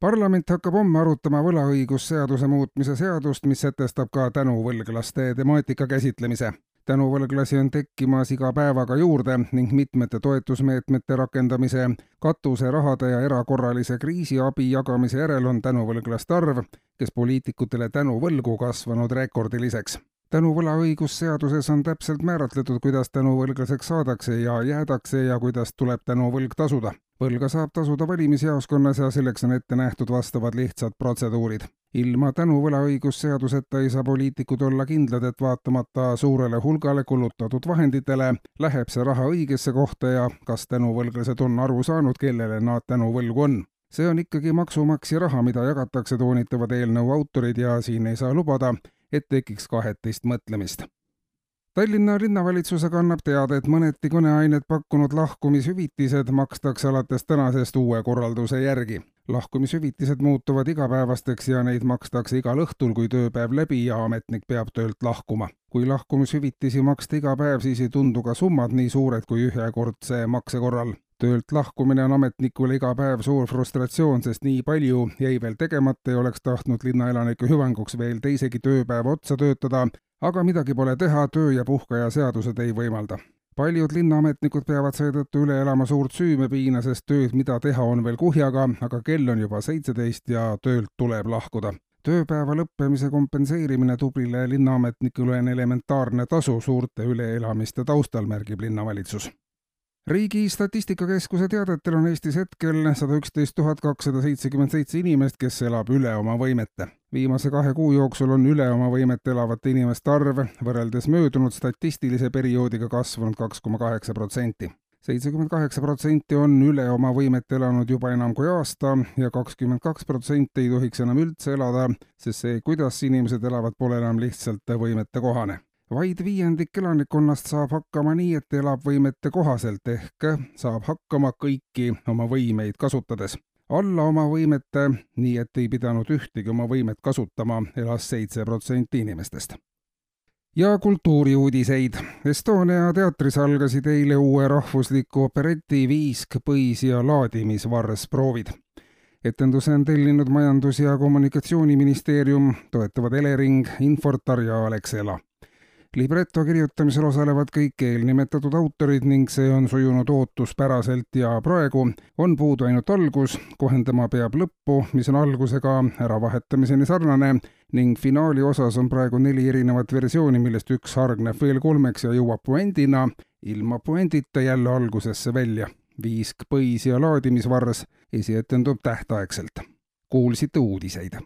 Parlament hakkab homme arutama võlaõigusseaduse muutmise seadust, mis sätestab ka tänuvõlglaste temaatika käsitlemise. tänuvõlglasi on tekkimas iga päevaga juurde ning mitmete toetusmeetmete rakendamise, katuserahade ja erakorralise kriisiabi jagamise järel on tänuvõlglaste arv, kes poliitikutele tänu võlgu kasvanud rekordiliseks tänuvõlaõigusseaduses on täpselt määratletud, kuidas tänuvõlglaseks saadakse ja jäädakse ja kuidas tuleb tänuvõlg tasuda. Võlga saab tasuda valimisjaoskonnas ja selleks on ette nähtud vastavad lihtsad protseduurid. ilma tänuvõlaõigusseaduseta ei saa poliitikud olla kindlad, et vaatamata suurele hulgale kulutatud vahenditele läheb see raha õigesse kohta ja kas tänuvõlglased on aru saanud, kellele nad tänuvõlgu on see on ikkagi maksumaksja raha, mida jagatakse, toonitavad eelnõu autorid ja siin ei saa lubada, et tekiks kahetist mõtlemist. Tallinna linnavalitsusega annab teada, et mõneti kõneainet pakkunud lahkumishüvitised makstakse alates tänasest uue korralduse järgi. lahkumishüvitised muutuvad igapäevasteks ja neid makstakse igal õhtul, kui tööpäev läbi ja ametnik peab töölt lahkuma. kui lahkumishüvitisi maksta iga päev, siis ei tundu ka summad nii suured kui ühekordse makse korral töölt lahkumine on ametnikule iga päev suur frustratsioon, sest nii palju jäi veel tegemata ja oleks tahtnud linnaelanike hüvanguks veel teisegi tööpäeva otsa töötada, aga midagi pole teha, töö- ja puhkeaja seadused ei võimalda. paljud linnaametnikud peavad seetõttu üle elama suurt süümepiina, sest tööd, mida teha, on veel kuhjaga, aga kell on juba seitseteist ja töölt tuleb lahkuda tööpäeva lõppemise kompenseerimine tublile linnaametnikule on elementaarne tasu suurte üleelamiste taustal, märgib linnavalitsus riigi Statistikakeskuse teadetel on Eestis hetkel sada üksteist tuhat kakssada seitsekümmend seitse inimest, kes elab üle oma võimete. Viimase kahe kuu jooksul on üle oma võimete elavate inimeste arv võrreldes möödunud statistilise perioodiga kasvanud kaks koma kaheksa protsenti seitsekümmend kaheksa protsenti on üle oma võimet elanud juba enam kui aasta ja kakskümmend kaks protsenti ei tohiks enam üldse elada, sest see, kuidas inimesed elavad, pole enam lihtsalt võimetekohane vaid viiendik elanikkonnast saab hakkama nii, et elab võimete kohaselt ehk saab hakkama kõiki oma võimeid kasutades. Alla oma võimete, nii et ei pidanud ühtegi oma võimet kasutama, elas seitse protsenti inimestest. ja kultuuriuudiseid. Estonia teatris algasid eile uue rahvusliku opereti Viisk, põis ja laadimisvarrs proovid etenduse on tellinud Majandus- ja Kommunikatsiooniministeerium, toetavad Elering, Infortar ja Alexela libreto kirjutamisel osalevad kõik eelnimetatud autorid ning see on sujunud ootuspäraselt ja praegu on puudu ainult algus, kohendama peab lõppu, mis on algusega äravahetamiseni sarnane ning finaali osas on praegu neli erinevat versiooni, millest üks hargneb veel kolmeks ja jõuab puendina ilma puendita jälle algusesse välja. viisk, põis ja laadimisvarrs esietendub tähtaegselt. kuulsite uudiseid